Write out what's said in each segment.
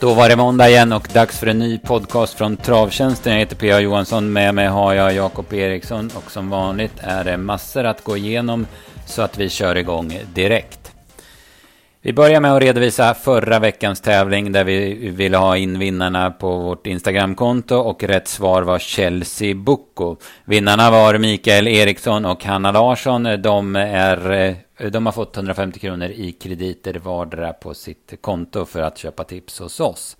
Då var det måndag igen och dags för en ny podcast från Travtjänsten. Jag heter P.A. Johansson. Med mig har jag Jakob Eriksson och som vanligt är det massor att gå igenom så att vi kör igång direkt. Vi börjar med att redovisa förra veckans tävling där vi ville ha in vinnarna på vårt Instagramkonto och rätt svar var Chelsea Bucco. Vinnarna var Mikael Eriksson och Hanna Larsson. De, är, eh, de har fått 150 kronor i krediter vardera på sitt konto för att köpa tips hos oss.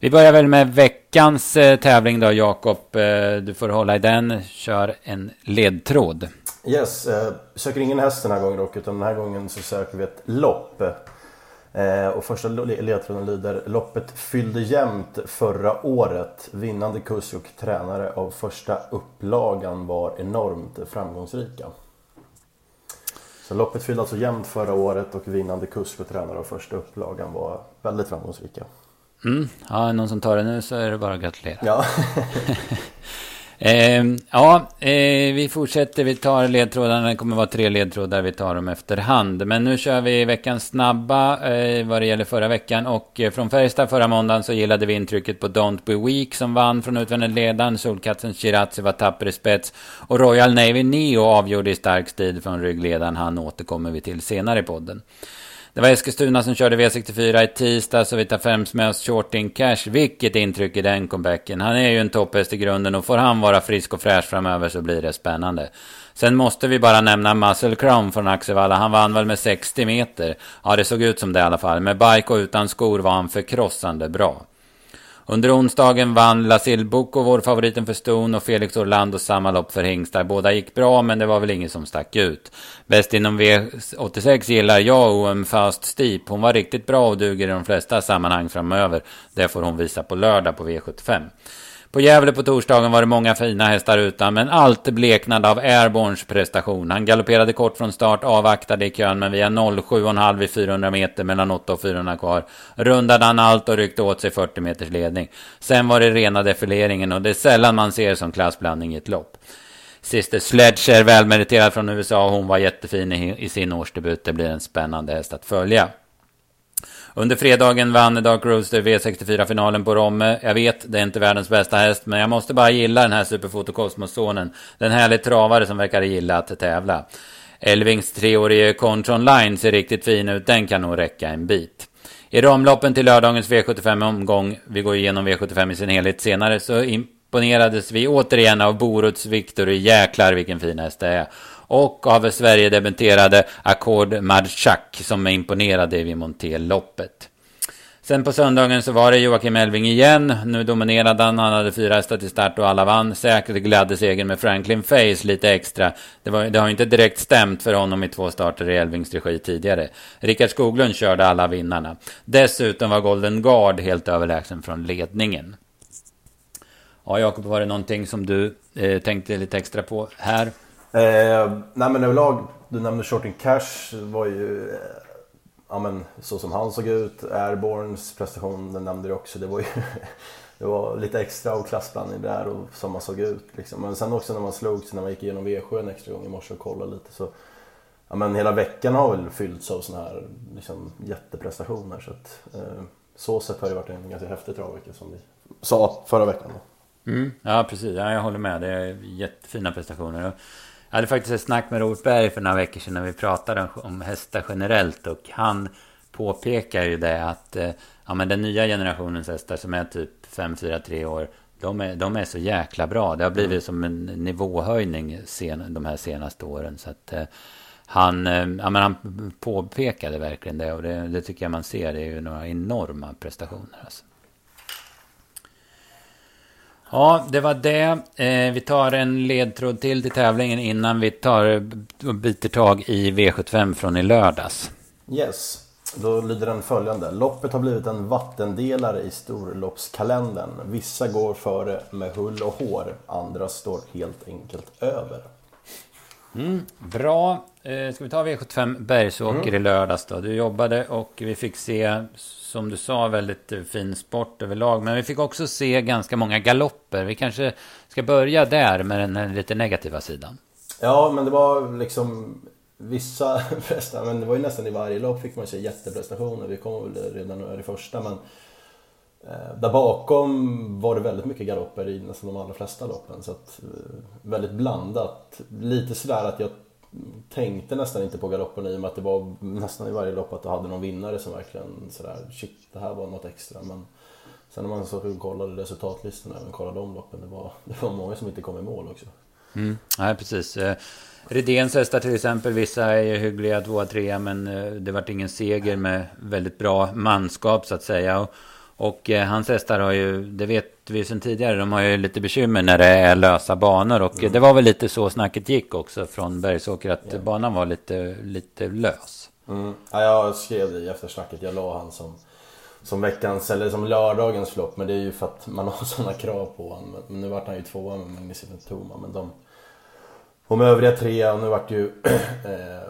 Vi börjar väl med veckans eh, tävling då, Jakob. Eh, du får hålla i den. Kör en ledtråd. Yes, eh, söker ingen häst den här gången dock utan den här gången så söker vi ett lopp. Eh, och första ledtråden lyder Loppet fyllde jämnt förra året. Vinnande kusk och tränare av första upplagan var enormt framgångsrika. Så loppet fyllde alltså jämnt förra året och vinnande kusk och tränare av första upplagan var väldigt framgångsrika. Mm. Ja, någon som tar det nu så är det bara att gratulera. Ja. Eh, ja, eh, vi fortsätter. Vi tar ledtrådarna. Det kommer vara tre ledtrådar. Vi tar dem efterhand. Men nu kör vi veckans snabba eh, vad det gäller förra veckan. Och eh, från Färjestad förra måndagen så gillade vi intrycket på Don't Be Weak som vann från utvändigt ledaren. Solkatten Shirazi var tapper i spets. Och Royal Navy Neo avgjorde i stark stil från ryggledaren. Han återkommer vi till senare i podden. Det var Eskilstuna som körde V64 i tisdags och vi tar främst med oss Shorting Cash. Vilket intryck i den comebacken. Han är ju en topphäst i grunden och får han vara frisk och fräsch framöver så blir det spännande. Sen måste vi bara nämna Muscle Crown från Axevalla. Han vann väl med 60 meter. Ja, det såg ut som det i alla fall. Med bike och utan skor var han förkrossande bra. Under onsdagen vann Lasil Boko, vår favoriten för ston, och Felix Orlando samma lopp för hingstar. Båda gick bra, men det var väl ingen som stack ut. Bäst inom V86 gillar jag OM Fast Steep. Hon var riktigt bra och duger i de flesta sammanhang framöver. Det får hon visa på lördag på V75. På Gävle på torsdagen var det många fina hästar utan, men allt bleknade av Airborns prestation. Han galopperade kort från start, avvaktade i kön, men via 07,5 i 400 meter mellan 8 och 400 kvar. Rundade han allt och ryckte åt sig 40 meters ledning. Sen var det rena defileringen och det är sällan man ser som klassblandning i ett lopp. Sister Sledge är välmeriterad från USA. Hon var jättefin i sin årsdebut. Det blir en spännande häst att följa. Under fredagen vann Dark Rooster V64-finalen på Romme. Jag vet, det är inte världens bästa häst, men jag måste bara gilla den här Superfoto Cosmos-sonen. Den härligt travare som verkar gilla att tävla. Elvings treårige Contron Line ser riktigt fin ut. Den kan nog räcka en bit. I ramloppen till lördagens V75-omgång, vi går igenom V75 i sin helhet senare, så imponerades vi återigen av Boruts Victory. Jäklar vilken fin häst det är. Och av Sverige debuterade Accord Marchak som imponerade vid Monté-loppet. Sen på söndagen så var det Joakim Elving igen. Nu dominerade han. Han hade fyra hästar till start och alla vann. Säkert glädde segern med Franklin Face lite extra. Det, var, det har inte direkt stämt för honom i två starter i Elvings regi tidigare. Rickard Skoglund körde alla vinnarna. Dessutom var Golden Guard helt överlägsen från ledningen. Ja, Jakob, var det någonting som du eh, tänkte lite extra på här? Eh, nej men överlag, du nämnde Shorting Cash var ju eh, ja, men, så som han såg ut. Airborns prestation, den nämnde du också. Det var ju det var lite extra och klassblandning där och som man såg ut. Liksom. Men sen också när man slog sig när man gick igenom V7 en extra gång i morse och kollade lite så Ja men hela veckan har väl fyllts av sådana här liksom, jätteprestationer. Så att, eh, så sett har det varit en ganska häftig travvecka som vi sa förra veckan. Mm, ja precis, ja, jag håller med. Det är jättefina prestationer. Jag hade faktiskt ett snack med Robert Berg för några veckor sedan när vi pratade om hästar generellt. Och han påpekar ju det att eh, ja, men den nya generationens hästar som är typ 5-4-3 år. De är, de är så jäkla bra. Det har blivit mm. som en nivåhöjning sen, de här senaste åren. Så att, eh, han, eh, ja, men han påpekade verkligen det. Och det, det, tycker jag man ser. Det är ju några enorma prestationer. Alltså. Ja, det var det. Eh, vi tar en ledtråd till till tävlingen innan vi tar och biter tag i V75 från i lördags. Yes, då lyder den följande. Loppet har blivit en vattendelare i storloppskalendern. Vissa går före med hull och hår, andra står helt enkelt över. Mm, bra. Eh, ska vi ta V75 Bergsåker mm. i lördags då? Du jobbade och vi fick se, som du sa, väldigt eh, fin sport överlag. Men vi fick också se ganska många galopper. Vi kanske ska börja där med den lite negativa sidan. Ja, men det var liksom vissa prestationer. Men det var ju nästan i varje lopp fick man se jätteprestationer. Vi kom väl redan i första, men Eh, där bakom var det väldigt mycket galopper i nästan de allra flesta loppen. Så att, väldigt blandat. Lite sådär att jag tänkte nästan inte på galoppen i och med att det var nästan i varje lopp att du hade någon vinnare som verkligen sådär shit det här var något extra. Men sen när man så kollade resultatlistorna och kollade de loppen, det var, det var många som inte kom i mål också. Mm. Nej, precis. Eh, Redéns hästar till exempel, vissa är hyggliga, tvåa, trea, men eh, det vart ingen seger med väldigt bra manskap så att säga. Och, och eh, hans hästar har ju, det vet vi sedan tidigare, de har ju lite bekymmer när det är lösa banor. Och mm. det var väl lite så snacket gick också från Bergsåker, att yeah. banan var lite, lite lös. Mm. Ja, jag skrev det i eftersnacket, jag la han som, som veckans, eller som lördagens flopp. Men det är ju för att man har sådana krav på honom. Men nu vart han ju tvåa med Magnificent Toma. Men de, de övriga tre, och nu vart ju eh,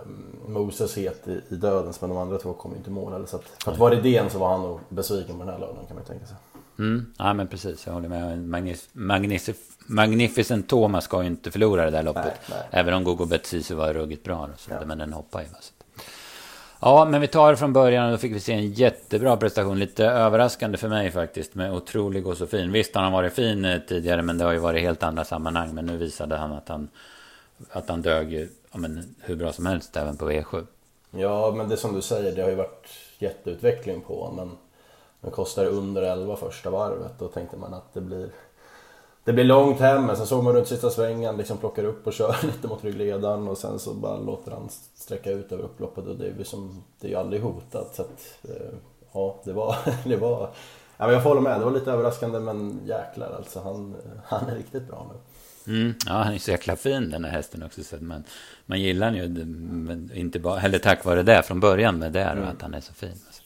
Moses het i, i dödens men de andra två kom inte i mål. Så att, för att vara idén så var han nog besviken på den här lördagen kan man ju tänka sig. Mm, ja men precis, jag håller med. Magnif Magnif Magnificent Thomas ska ju inte förlora det där loppet. Nej, nej. Även om Gogo Betsisi var ruggigt bra. Så ja. Men den hoppar ju. Ja, men vi tar det från början och då fick vi se en jättebra prestation. Lite överraskande för mig faktiskt med otrolig och så fin. Visst har han varit fin eh, tidigare men det har ju varit helt andra sammanhang. Men nu visade han att han, att han dög ja, men, hur bra som helst även på V7. Ja, men det är som du säger, det har ju varit jätteutveckling på honom. Den kostar under 11 första varvet. Då tänkte man att det blir, det blir långt hem. Men sen såg man runt sista svängen, liksom plockar upp och kör lite mot ryggledaren och sen så bara låter han sträcka ut över upploppet och det är ju, som, det är ju aldrig hotat. Så att, eh, ja, det var, det var Ja, men jag får hålla med, det var lite överraskande men jäklar alltså. Han, han är riktigt bra nu. Mm, ja, han är så jäkla fin den här hästen också. Så man, man gillar han ju, men inte bara, eller tack vare det från början med det, mm. att han är så fin. Alltså.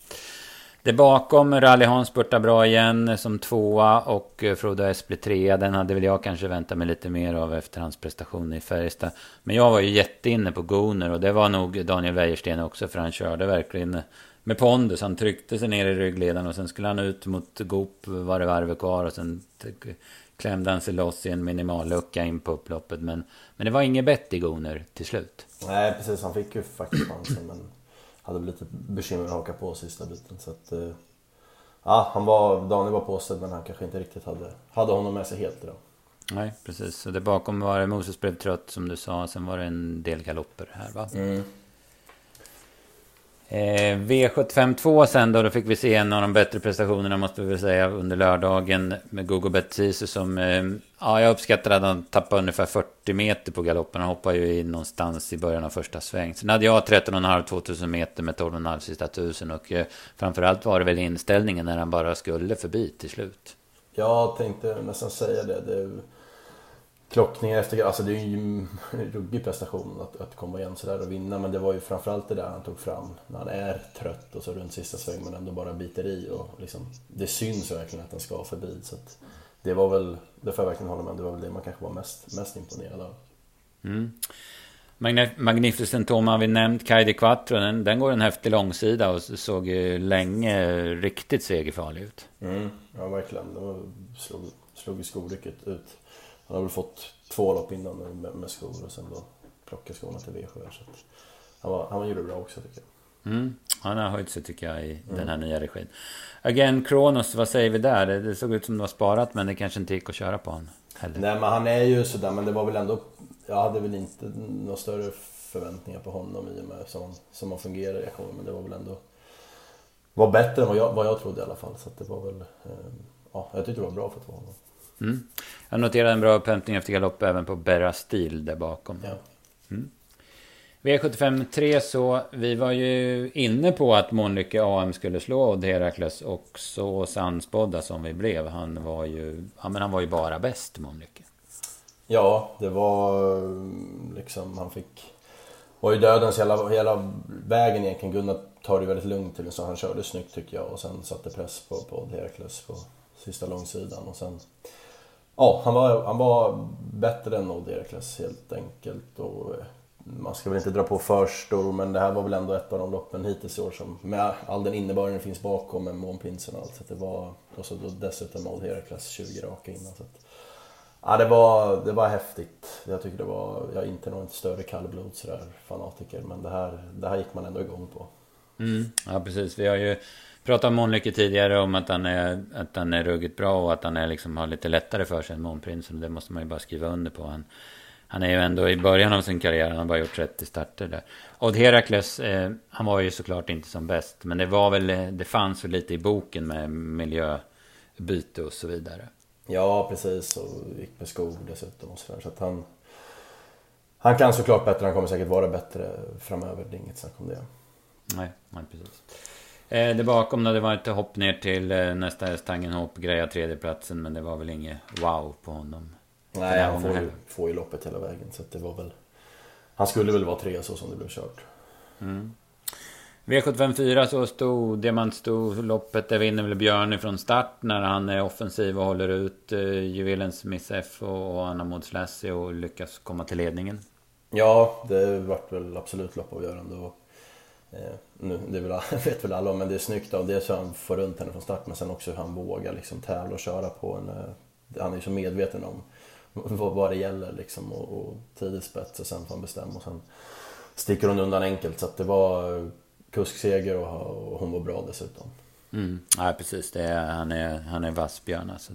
Det bakom, Rally Hans spurtar bra igen som tvåa och eh, Frodo S blir trea. Den hade väl jag kanske väntat mig lite mer av efter hans prestation i Färjestad. Men jag var ju jätteinne på Goner och det var nog Daniel Wäjersten också för han körde verkligen med pondus. Han tryckte sig ner i ryggledaren och sen skulle han ut mot Goop var det varvet kvar och sen klämde han sig loss i en minimal lucka in på upploppet. Men, men det var inget bett i Goner till slut. Nej precis, han fick ju faktiskt chansen men hade väl lite bekymmer att haka på sista biten. Så att, eh, ja, han var, Daniel var påstådd men han kanske inte riktigt hade, hade honom med sig helt idag. Nej, precis. Så det bakom var det Moses blev trött som du sa. Sen var det en del galopper här va? Mm. Eh, V752 sen då, då fick vi se en av de bättre prestationerna måste vi väl säga under lördagen med Gogo Betsisu som, eh, ja jag uppskattar att han tappade ungefär 40 meter på galoppen. Han hoppade ju in någonstans i början av första sväng. Sen hade jag 13,5 2000 meter med 12,5 sista tusen och eh, framförallt var det väl inställningen när han bara skulle förbi till slut. Jag tänkte nästan säga det. det klockningar efter, alltså det är ju en ruggig prestation att, att komma igen sådär och vinna men det var ju framförallt det där han tog fram när han är trött och så runt sista sväng men ändå bara biter i och liksom, det syns verkligen att han ska förbi så att det var väl, det får jag verkligen hålla med det var väl det man kanske var mest, mest imponerad av. Mm. Magnificent Tom har vi nämnt, Kaidi Quattro, den, den går en häftig långsida och såg ju länge riktigt segerfarlig ut. Mm, ja verkligen, det slog, slog ju skorycket ut. Han har väl fått två lopp innan med, med skor och sen då plocka skorna till V7. Så att han, var, han gjorde det bra också tycker jag. Mm. Han har höjt sig tycker jag i mm. den här nya regin. Again, Kronos, vad säger vi där? Det såg ut som det var sparat men det kanske inte gick att köra på honom heller. Nej men han är ju sådär men det var väl ändå... Jag hade väl inte några större förväntningar på honom i och med som, som han fungerar i aktionen. Men det var väl ändå... Var bättre än vad jag, vad jag trodde i alla fall. Så det var väl... Eh, ja, jag tyckte det var bra för att vara honom. Mm. Jag noterade en bra upphämtning efter galopp även på Berra Stil där bakom. Ja. Mm. V75 3 så vi var ju inne på att Monlycke AM skulle slå Odd Herakles och så sannspådda som vi blev. Han var ju, ja, men han var ju bara bäst Monlycke. Ja, det var liksom han fick var ju dödens hela, hela vägen egentligen. Gunnar tar det väldigt lugnt till så han körde snyggt tycker jag och sen satte press på, på Herakles på sista långsidan och sen Ja, han var, han var bättre än Odd helt enkelt. Och eh, man ska väl inte dra på för stor, men det här var väl ändå ett av de loppen hittills i år som med all den innebörden det finns bakom med månpinsen och allt. Så det var, och så dessutom Odd Herakles 20 raka innan. Så att, ja, det var, det var häftigt. Jag tycker det var, jag är inte någon större kallblod sådär fanatiker, men det här, det här gick man ändå igång på. Mm, ja precis, vi har ju pratade om Månlycke tidigare om att han, är, att han är ruggigt bra och att han är liksom, har lite lättare för sig än Månprinsen. Det måste man ju bara skriva under på. Han, han är ju ändå i början av sin karriär, han har bara gjort 30 starter där. Odd Herakles, eh, han var ju såklart inte som bäst. Men det var väl, det fanns väl lite i boken med miljöbyte och så vidare. Ja, precis. Och gick med skor dessutom och sådär. Så att han, han kan såklart bättre, han kommer säkert vara bättre framöver. Det är inget snack om det. Nej, nej precis. Eh, det bakom då, det var ett hopp ner till eh, nästa häst, Tangenhop, greja tredjeplatsen. Men det var väl inget wow på honom. Nej, han får ju, får ju loppet hela vägen. Så det var väl... Han skulle väl vara tre så som det blev kört. Mm. V754 så stod diamantstorloppet. Där vinner väl Björn från start när han är offensiv och håller ut eh, juvelens Miss F och Anna Lassie och lyckas komma till ledningen. Ja, det vart väl absolut loppavgörande. Och, Eh, nu, det väl, vet väl alla om, men det är snyggt av dels hur han får runt henne från start men sen också hur han vågar liksom tävla och köra på en... Eh, han är ju så medveten om vad det gäller liksom och, och tidigt spets och sen får han bestämma och sen sticker hon undan enkelt så att det var eh, kuskseger och, och hon var bra dessutom. Mm. Ja precis, det är, han, är, han är vass Björn alltså.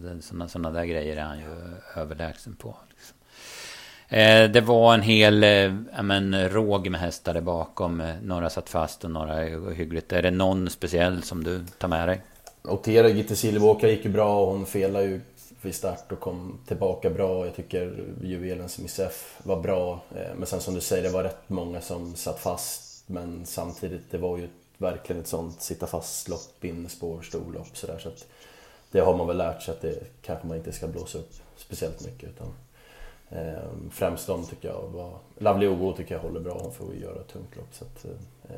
Sådana där grejer är han ju överlägsen på. Liksom. Eh, det var en hel eh, men, råg med hästar där bakom. Eh, några satt fast och några är hyggligt. Är det någon speciell som du tar med dig? Notera Gitte Silvåka gick ju bra och hon felade ju vid start och kom tillbaka bra. Jag tycker juvelens Miss var bra. Eh, men sen som du säger, det var rätt många som satt fast. Men samtidigt, det var ju verkligen ett sånt sitta fast-lopp, innespår, storlopp sådär. Så att det har man väl lärt sig att det kanske man inte ska blåsa upp speciellt mycket. Utan, eh, främst de tycker jag var... Lovely Ogo tycker jag håller bra, hon får göra ett tungt lopp. Så att, eh,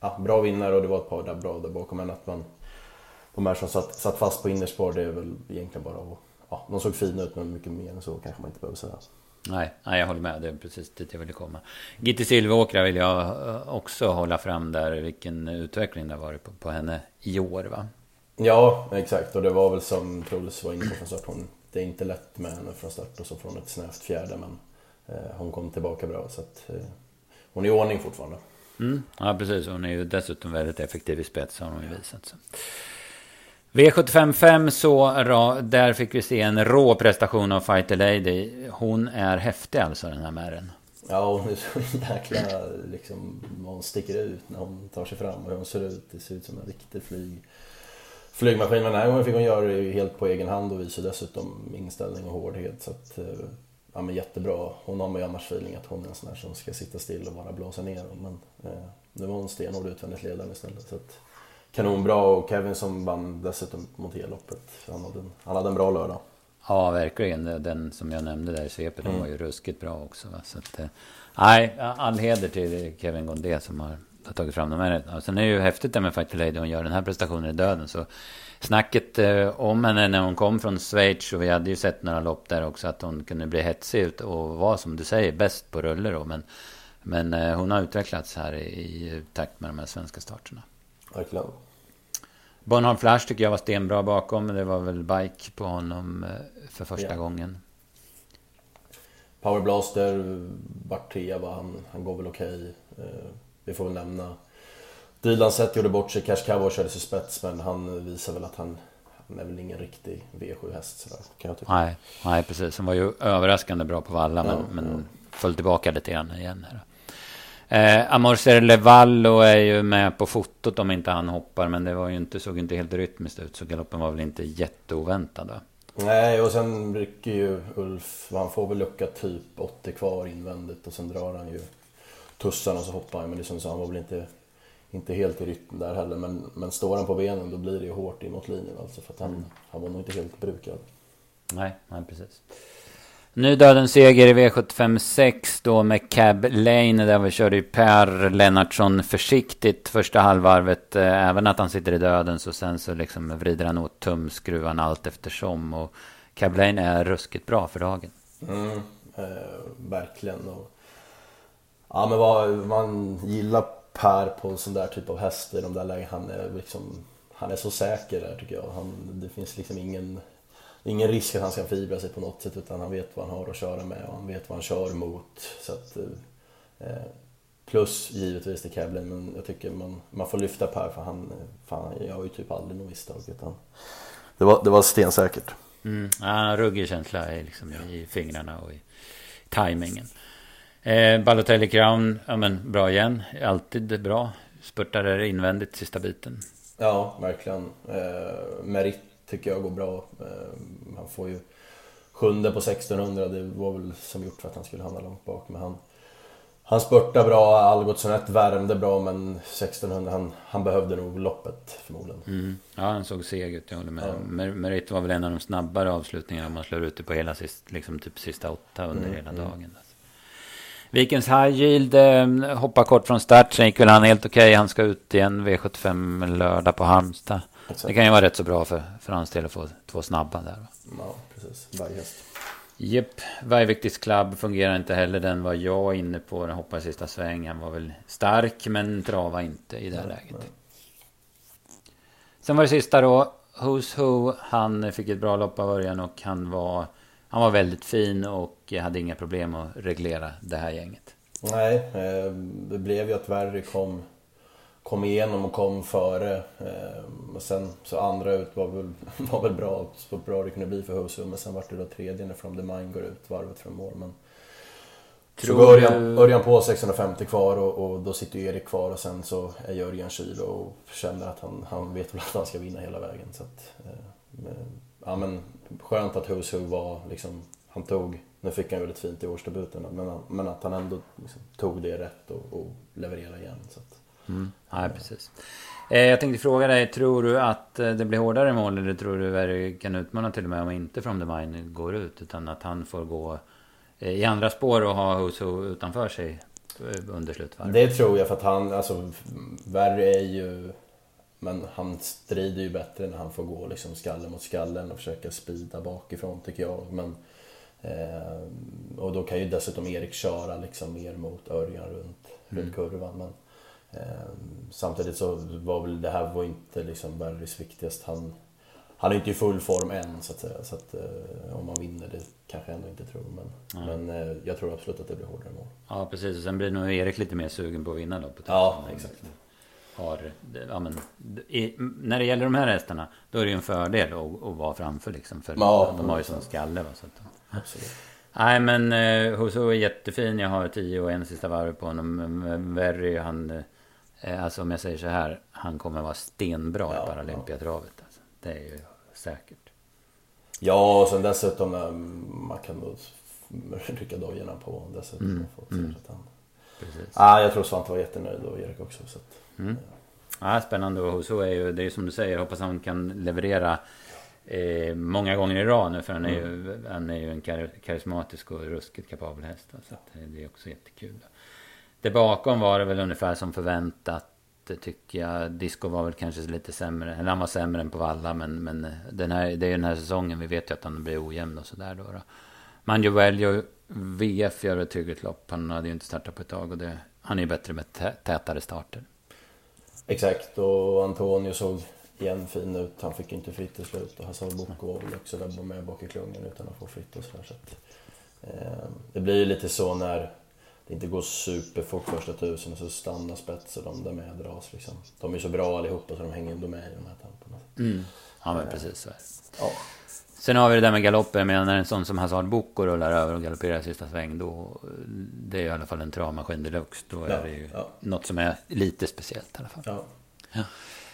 ja, bra vinnare och det var ett par där bra där bakom. Men att man de här som satt, satt fast på innerspår, det är väl egentligen bara att... Ja, de såg fina ut men mycket mer än så kanske man inte behöver säga. Nej, nej, jag håller med. Det är precis dit jag ville komma. Gitte Silveråkra vill jag eh, också hålla fram där. Vilken utveckling det har varit på, på henne i år va? Ja, exakt. Och det var väl som Truls var inne på från start. Hon, det är inte lätt med henne från start och så från ett snävt fjärde. Men eh, hon kom tillbaka bra. Så att, eh, hon är i ordning fortfarande. Mm, ja, precis. Hon är ju dessutom väldigt effektiv i spets har hon ju visat. Så. V755 så, där fick vi se en rå prestation av Fighter Lady. Hon är häftig alltså den här märren. Ja, hon är så jäkla liksom, hon sticker ut när hon tar sig fram och hon ser ut. Det ser ut som en riktig flyg, flygmaskin. Men den här gången fick hon göra det helt på egen hand och visar dessutom inställning och hårdhet. Så att, eh, ja men jättebra. Hon har ju annars feeling att hon är en sån här som ska sitta still och bara blåsa ner Men eh, nu var hon stenhård utvändigt ledande istället. Så att, kanonbra och Kevin som vann dessutom mot loppet. Han hade, en, han hade en bra lördag. Ja, verkligen. Den som jag nämnde där i svepet, mm. var ju ruskigt bra också. Va? Så att, eh, nej, all heder till Kevin Gondé som har, har tagit fram de här. sen är det ju häftigt det med Fight Lady, hon gör den här prestationen i döden. Så snacket eh, om henne när hon kom från Schweiz och vi hade ju sett några lopp där också att hon kunde bli hetsig ut och vara som du säger bäst på rulle då. Men, men eh, hon har utvecklats här i, i takt med de här svenska starterna. Verkligen. Bonholm Flash tycker jag var stenbra bakom. Det var väl bike på honom eh, för första yeah. gången. Power Blaster vart trea va? Han, han går väl okej. Okay. Vi får väl nämna. Dylan Seth gjorde bort sig. Cash Cowboy körde sig spets men han visar väl att han, han är väl ingen riktig V7-häst sådär, kan jag tycka. Nej, nej, precis. Han var ju överraskande bra på valla ja, men, ja. men föll tillbaka lite grann igen. Här. Eh, Amorcer Levallo är ju med på fotot om inte han hoppar. Men det var ju inte, såg inte helt rytmiskt ut. Så galoppen var väl inte jätteoväntad då. Nej, och sen rycker ju Ulf. Han får väl lucka typ 80 kvar invändigt. Och sen drar han ju tussarna och så hoppar han. Men det är som han var väl inte, inte helt i rytm där heller. Men, men står han på benen då blir det ju hårt in mot linjen alltså. För att han, mm. han var nog inte helt brukad. Nej, nej precis. Nu dödens seger i V75 6 då med Cab Lane. Där vi körde ju Per Lennartsson försiktigt första halvvarvet. Eh, även att han sitter i döden så sen så liksom vrider han åt tumskruvan allt eftersom. Och Cab Lane är ruskigt bra för dagen. Mm, eh, verkligen. Och, ja men vad man gillar Per på en sån där typ av häst i de där lägena. Han är liksom han är så säker där tycker jag. Han, det finns liksom ingen ingen risk att han ska fibra sig på något sätt utan han vet vad han har att köra med och han vet vad han kör mot. Så att, eh, eh Plus givetvis till Kevlin men jag tycker man, man får lyfta Per för han, fan, jag gör ju typ aldrig något misstag. Utan det, var, det var stensäkert. Mm. Ja, han har ruggig känsla i, liksom, i fingrarna och i tajmingen. Eh, Balotelli Crown, ja men bra igen. Alltid bra. Spurtar invändigt sista biten. Ja, verkligen. Eh, Merit tycker jag går bra. Eh, han får ju sjunde på 1600. Det var väl som gjort för att han skulle hamna långt bak. Men han, han spurtade bra, Algotsson värmde bra men 1600, han, han behövde nog loppet förmodligen. Mm. Ja, han såg seg ut, jag håller med. Ja. Merit var väl en av de snabbare avslutningarna om man slår ut det på hela sist, liksom typ sista åtta under mm. hela mm. dagen. Alltså. Vikens High Yield eh, hoppar kort från start. Sen gick väl han helt okej. Okay. Han ska ut igen V75 lördag på Halmstad. Exakt. Det kan ju vara rätt så bra för, för hans del att få två snabba där. Ja, precis. Varje häst. Japp, Vaiviktis Club fungerar inte heller. Den var jag inne på. Den hoppade sista sväng. Han var väl stark men trava inte i det här läget. Nej. Sen var det sista då. Who's Who. Han fick ett bra lopp av början och han var, han var väldigt fin och hade inga problem att reglera det här gänget. Nej, eh, det blev ju att Verry kom kom igenom och kom före. Eh, och sen så andra ut var väl, var väl bra, så bra det kunde bli för Husum. Men sen vart det då tredje när From the Mine går ut varvet från mål. Men Tror så Örjan, Örjan på 650 kvar och, och, då sitter ju Erik kvar och sen så är Jörgen kyl och känner att han, han vet väl att han ska vinna hela vägen. Så att, eh, ja, men skönt att Who's var liksom, han tog, nu fick han ju väldigt fint i årsdebuten, men, men att han ändå liksom, tog det rätt och, och levererade igen. Så att, Mm. Ja, precis. Eh, jag tänkte fråga dig, tror du att eh, det blir hårdare mål eller tror du att kan utmana till och med om inte From the Mine går ut? Utan att han får gå eh, i andra spår och ha Huso utanför sig under slutvarvet? Det tror jag för att han, alltså värre är ju... Men han strider ju bättre när han får gå liksom skallen mot skallen och försöka spida bakifrån tycker jag. Men, eh, och då kan ju dessutom Erik köra liksom mer mot Örjan runt, mm. runt kurvan. Men, Ehm, samtidigt så var väl det här var inte liksom Barrys viktigast. Han, han är inte i full form än så att säga. Så att, eh, om man vinner det kanske jag ändå inte tror. Men, men eh, jag tror absolut att det blir hårdare mål. Ja precis. Och sen blir nog Erik lite mer sugen på att vinna loppet. Ja exakt. Har, ja, men, i, när det gäller de här hästarna Då är det ju en fördel att, att vara framför liksom. För ja, de har ju sån skalle. Va, så att, absolut. Nej men eh, Huso är jättefin. Jag har tio och en sista varv på honom. Verry han eh, alltså om jag säger så här, han kommer vara stenbra ja, i Paralympiatravet. Alltså. Det är ju säkert. Ja, och sen dessutom eh, man kan nog rycka dojorna på dessutom. Mm. Mm. Precis. Ah, jag tror Svante var jättenöjd och Erik också. Så att, mm. ja. spännande och så är ju, det är som du säger, hoppas han kan leverera eh, många gånger i rad nu. För han är ju, mm. han är ju en kar karismatisk och ruskigt kapabel häst. Så det är också jättekul. Det bakom var det väl ungefär som förväntat. Tycker jag. Disco var väl kanske lite sämre. Eller han var sämre än på Valla. Men, men den här, det är ju den här säsongen. Vi vet ju att han blir ojämn och sådär då. då. Manjo VF gör ett hyggligt lopp. Han hade ju inte startat på ett tag. Och det, han är ju bättre med tätare starter. Exakt. Och Antonio såg igen fin ut. Han fick inte fritt till slut. Och Hassan Boko var väl också där med bak i klungan utan att få fritt och sådär. Så att, eh, det blir ju lite så när det inte går superfort första tusen och så stannar spets och de där med dras liksom. De är så bra allihopa så de hänger ändå med i de här tempona. Mm. Ja men precis så är det. Ja. Sen har vi det där med galoppen. Men när en sån som Hazard Boko rullar över och galopperar i sista sväng. Då, det är i alla fall en travmaskin deluxe. Då är ja, det ju ja. något som är lite speciellt i alla fall. Ja. ja.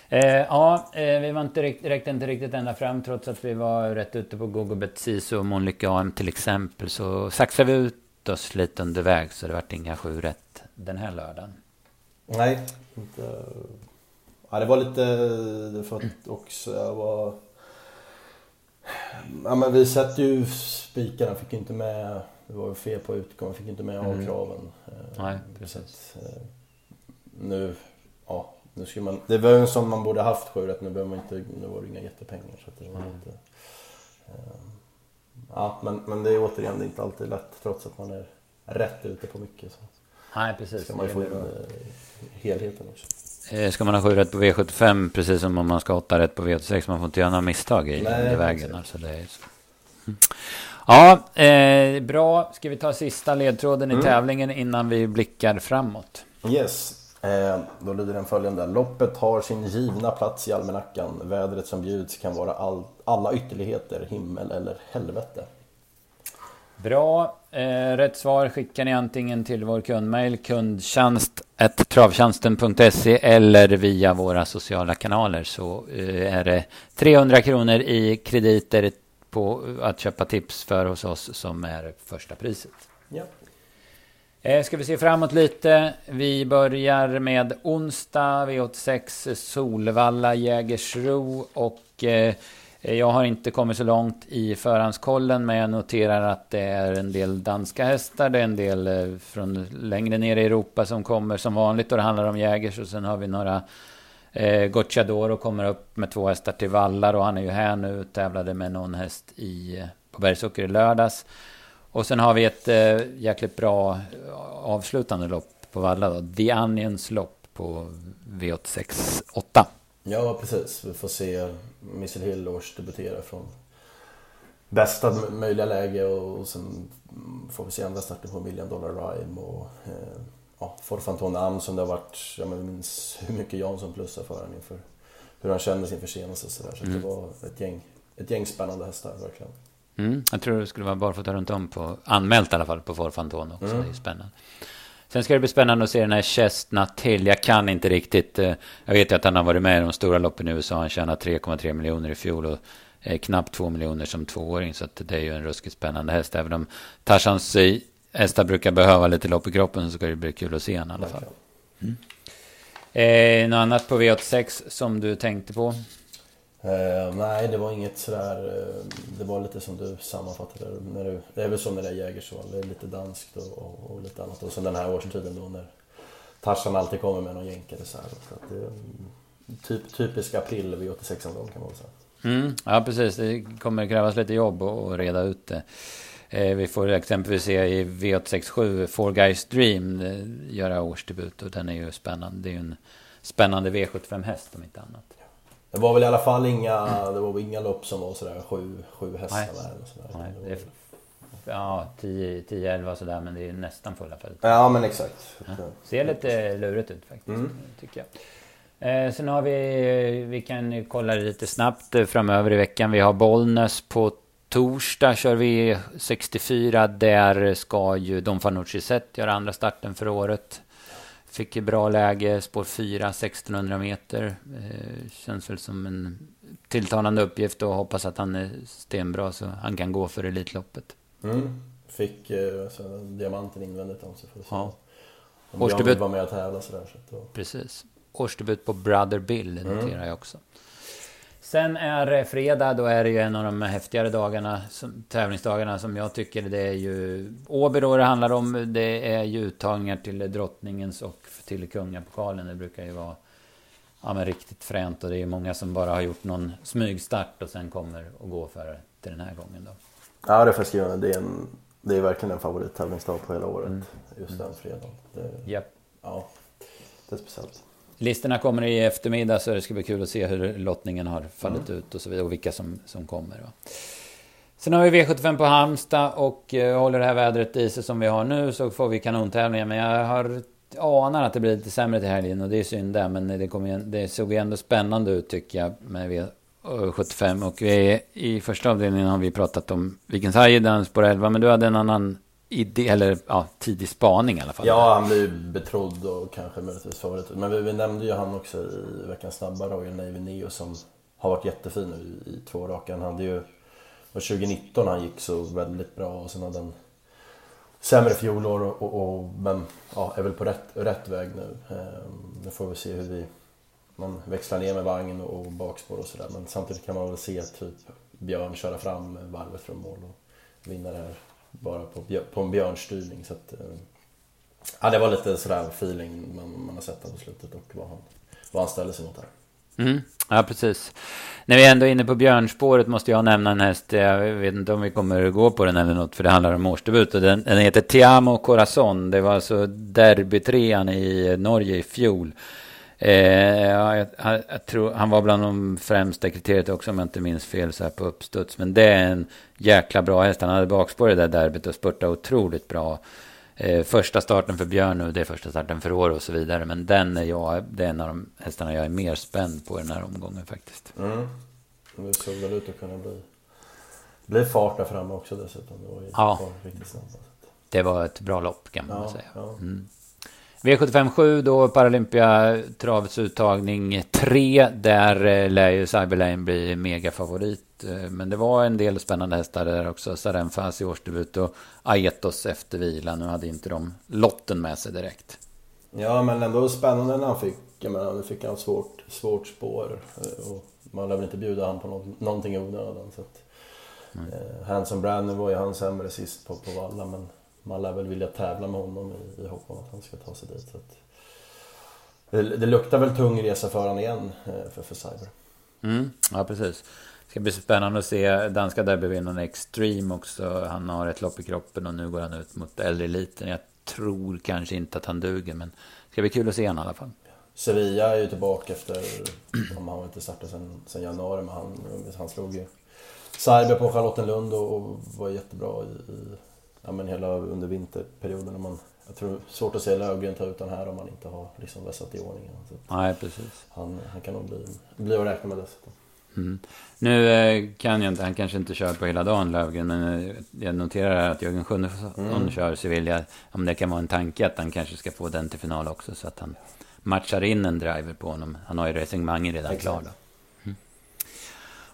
Eh, ja, eh, vi var inte rikt, räckte inte riktigt ända fram trots att vi var rätt ute på Google Bet Sisu och Monlycke AM till exempel. Så saxade vi ut oss lite under väg så det vart inga sju rätt den här lördagen. Nej, inte... Ja, det var lite för att också jag var... Ja men vi sätter ju spikarna, fick inte med... Det var fel på utgång, fick inte med A-kraven. Mm. Nej, precis. Att, eh, nu, ja, nu ska man... Det var ju en sån man borde haft sju nu behöver man inte... Nu var det inga jättepengar så att det var mm. inte... Eh, ja, men, men det är återigen det är inte alltid lätt trots att man är rätt ute på mycket. Så. Nej, precis. Ska man ju få in eh, helheten också. Eh, ska man ha sju rätt på V75 precis som om man ska ha åtta rätt på V86. Man får inte göra några misstag i, Nej, i vägen. Alltså det är. Mm. Ja, eh, bra. Ska vi ta sista ledtråden i mm. tävlingen innan vi blickar framåt? Yes, eh, då lyder den följande. Loppet har sin givna plats i almanackan. Vädret som bjuds kan vara all, alla ytterligheter, himmel eller helvete. Bra. Eh, rätt svar skickar ni antingen till vår kundmail kundtjänst.travtjänsten.se eller via våra sociala kanaler så eh, är det 300 kronor i krediter på att köpa tips för hos oss som är första priset. Ja. Eh, ska vi se framåt lite. Vi börjar med onsdag V86 Solvalla Jägersro och eh, Eh, jag har inte kommit så långt i förhandskollen men jag noterar att det är en del danska hästar. Det är en del eh, från längre ner i Europa som kommer som vanligt och det handlar om Jägers och sen har vi några eh, Gocciadoro kommer upp med två hästar till vallar och han är ju här nu tävlade med någon häst i, eh, på Bergsåker i lördags. Och sen har vi ett eh, jäkligt bra avslutande lopp på Valla då. The Onions lopp på V86 8. Ja, precis. Vi får se Missile Hill års debutera från bästa möjliga läge och sen får vi se andra starter på Million Dollar Rhyme och eh, ja, Forfanton Am som det har varit, jag minns hur mycket Jansson plussar för honom inför hur han kände sin förseelse och sådär. Så, mm. det var ett gäng, ett gäng spännande hästar verkligen. Mm, jag tror det skulle vara barfota runt om på, anmält i alla fall på Forfanton också. Mm. Det är spännande. Sen ska det bli spännande att se den här Chestnut till. Jag kan inte riktigt. Eh, jag vet ju att han har varit med i de stora loppen i USA. Han tjänade 3,3 miljoner i fjol och knappt 2 miljoner som tvååring. Så det är ju en ruskigt spännande häst. Även om Tarzans eh, hästar brukar behöva lite lopp i kroppen så ska det bli kul att se honom i alla fall. Mm. Eh, något annat på V86 som du tänkte på? Eh, nej, det var inget sådär... Eh, det var lite som du sammanfattade när du, Det är väl så med det är Jägersval, det är lite danskt och, och, och, lite annat. Och sen den här årstiden då när Tarzan alltid kommer med någon jänkare så här. Så att det typ, typisk april vid 86 kan man väl säga. Mm, ja, precis. Det kommer krävas lite jobb att reda ut det. Eh, vi får exempelvis se i V867 Four Guys Dream eh, göra årsdebut och den är ju spännande. Det är ju en spännande V75-häst om inte annat. Det var väl i alla fall inga, det var inga lopp som var sådär sju, sju hästar Nej. Eller sådär. Nej, är, ja, 10-11 sådär men det är nästan fulla fält. Ja men exakt. Ja. Ser lite lurigt ut faktiskt. Mm. Tycker jag. Eh, sen har vi, vi kan kolla lite snabbt framöver i veckan. Vi har Bollnäs på torsdag kör vi 64. Där ska ju Don Fanucci Zet göra andra starten för året. Fick ju bra läge, spår 4, 1600 meter. Eh, känns väl som en tilltalande uppgift och hoppas att han är stenbra så han kan gå för Elitloppet. Mm. Fick eh, alltså, diamanten invändigt om sig för ja. Om Årsdebut. var med och tävla sådär. Så då... Precis. Årsdebut på Brother Bill noterar mm. jag också. Sen är det fredag, då är det ju en av de häftigare dagarna, som, tävlingsdagarna som jag tycker det är ju Åby då det handlar om. Det är ju uttagningar till drottningens och till kungapokalen. Det brukar ju vara ja, men riktigt fränt och det är många som bara har gjort någon smygstart och sen kommer och går för det till den här gången då. Ja det får jag skriva det är, en, det är verkligen en favorittävlingsdag på hela året. Mm. Just mm. den fredagen. Det, yep. Ja, det är speciellt. Listorna kommer i eftermiddag så det ska bli kul att se hur lottningen har fallit mm. ut och så vidare och vilka som, som kommer. Va? Sen har vi V75 på Halmstad och uh, håller det här vädret i sig som vi har nu så får vi kanontävlingar. Men jag har anar att det blir lite sämre till helgen och det är synd där. Men det, kommer, det såg ju ändå spännande ut tycker jag med V75. Eh, och vi är, i första avdelningen har vi pratat om Vikens Hajen, spår 11. Men du hade en annan idé, eller ja, tidig spaning i alla fall. Ja, han blir betrodd och kanske möjligtvis favorit. Men vi, vi, nämnde ju han också i veckans snabba, Royal Navy Neo som har varit jättefin nu i, i två raka. Han hade ju, 2019 han gick så väldigt bra och sen hade han sämre fjolår och, och, och, men ja, är väl på rätt, rätt väg nu. Ehm, nu får vi se hur vi man växlar ner med vagn och bakspår och sådär. Men samtidigt kan man väl se typ Björn köra fram varvet från mål och vinna det här bara på, på en björnstyrning. Så att, eh, ja, det var lite sådär feeling man, man har sett på slutet och vad han, vad han ställer sig mot här. Mm, ja, precis. När vi ändå är inne på björnspåret måste jag nämna en häst. Jag vet inte om vi kommer gå på den eller något, för det handlar om årsdebut. Den, den heter Tiamo Corazon. Det var alltså derbytrean i Norge i fjol. Eh, jag, jag, jag, tror, han var bland de främsta kriteriet också om jag inte minns fel så här på uppstuds. Men det är en jäkla bra häst. Han hade bakspår i det där derbyt och spurtade otroligt bra eh, första starten för Björn nu, det är första starten för år och så vidare. Men den är jag, det är en av de hästarna jag är mer spänd på i den här omgången faktiskt. Mm. Det såg väl ut att kunna bli, bli fart där framme också dessutom. Det var ju Ja. riktigt snabbt. Det var ett bra lopp kan man Ja, säga. ja. Mm. V75 då Paralympia travets uttagning 3. Där eh, lär ju Cyberlane bli megafavorit. Eh, Men det var en del spännande hästar där också. Sarenfas i årsdebut och Aetos efter vila. Nu hade inte de lotten med sig direkt. Ja men ändå spännande när han fick, jag menar nu fick han svårt, svårt spår. eh, Och man lär väl inte bjuda han på något, någonting i onödan. Så att, eh, Hanson Brandon var ju han sämre sist på, på Valla men man lär väl vilja tävla med honom i, i hopp om att han ska ta sig dit. Så att, det, det luktar väl tung resa för honom igen eh, för, för Cyber. Mm, ja, precis. Ska bli spännande att se danska derbyvinnaren Extreme också. Han har ett lopp i kroppen och nu går han ut mot äldre eliten. Jag tror kanske inte att han duger, men det ska bli kul att se honom i alla fall. Sevilla är ju tillbaka efter, om han inte startat sen, sen januari, men han, han slog ju Cyber på Charlottenlund och, och var jättebra i, i ja, men hela under vinterperioden. Man, jag tror svårt att se Löfgren ta ut den här om man inte har liksom vässat i ordningen. Så Nej, precis. han, han kan nog bli, bli att räkna med dessutom. Mm. Nu eh, kan jag inte, han kanske inte kör på hela dagen Löfgren, men eh, jag noterar att Jörgen Sjunnesson Mm. kör Sevilla. Om det kan vara en tanke att han kanske ska få den till final också, så att han matchar in en driver på honom. Han har ju resonemanget redan Exakt. klar då. Mm.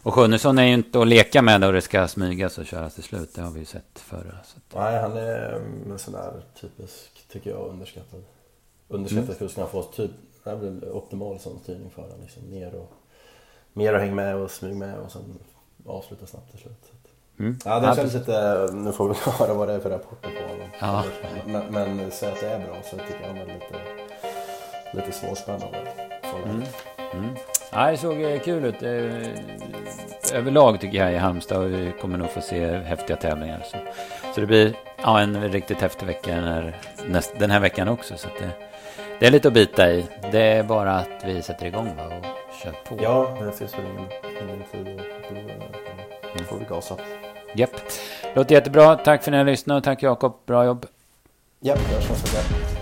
Och Sjunnesson är ju inte att leka med och det ska smygas och köras till slut. Det har vi ju sett förr. Att, Nej, han är mm, en sån där typisk, tycker jag, underskattad. Underskattad Mm. kusk. Han får typ, det är väl optimal sån styrning för honom. Liksom, ner och, mer och häng med och smyg med och sen avsluta snabbt till slut. Mm. Ja, det känns lite... Nu får vi höra vad det är för rapporter på honom. Ja. Men, men säg att det är bra så tycker jag han är lite, lite svårspännande. Från Mm. Mm. Ja, det såg eh, kul ut. Eh, Överlag tycker jag i Halmstad och vi kommer nog få se häftiga tävlingar. Så, så det blir ja, en riktigt häftig vecka den här, näst, den här veckan också. Så det, det är lite att bita i. Det är bara att vi sätter igång va, och kör på. Ja, det finns väl ingen, ingen tid. Då, då får vi gasa. Japp. Låter jättebra. Tack för att ni har lyssnat och tack Jakob. Bra jobb. Ja, det hörs nästa vecka.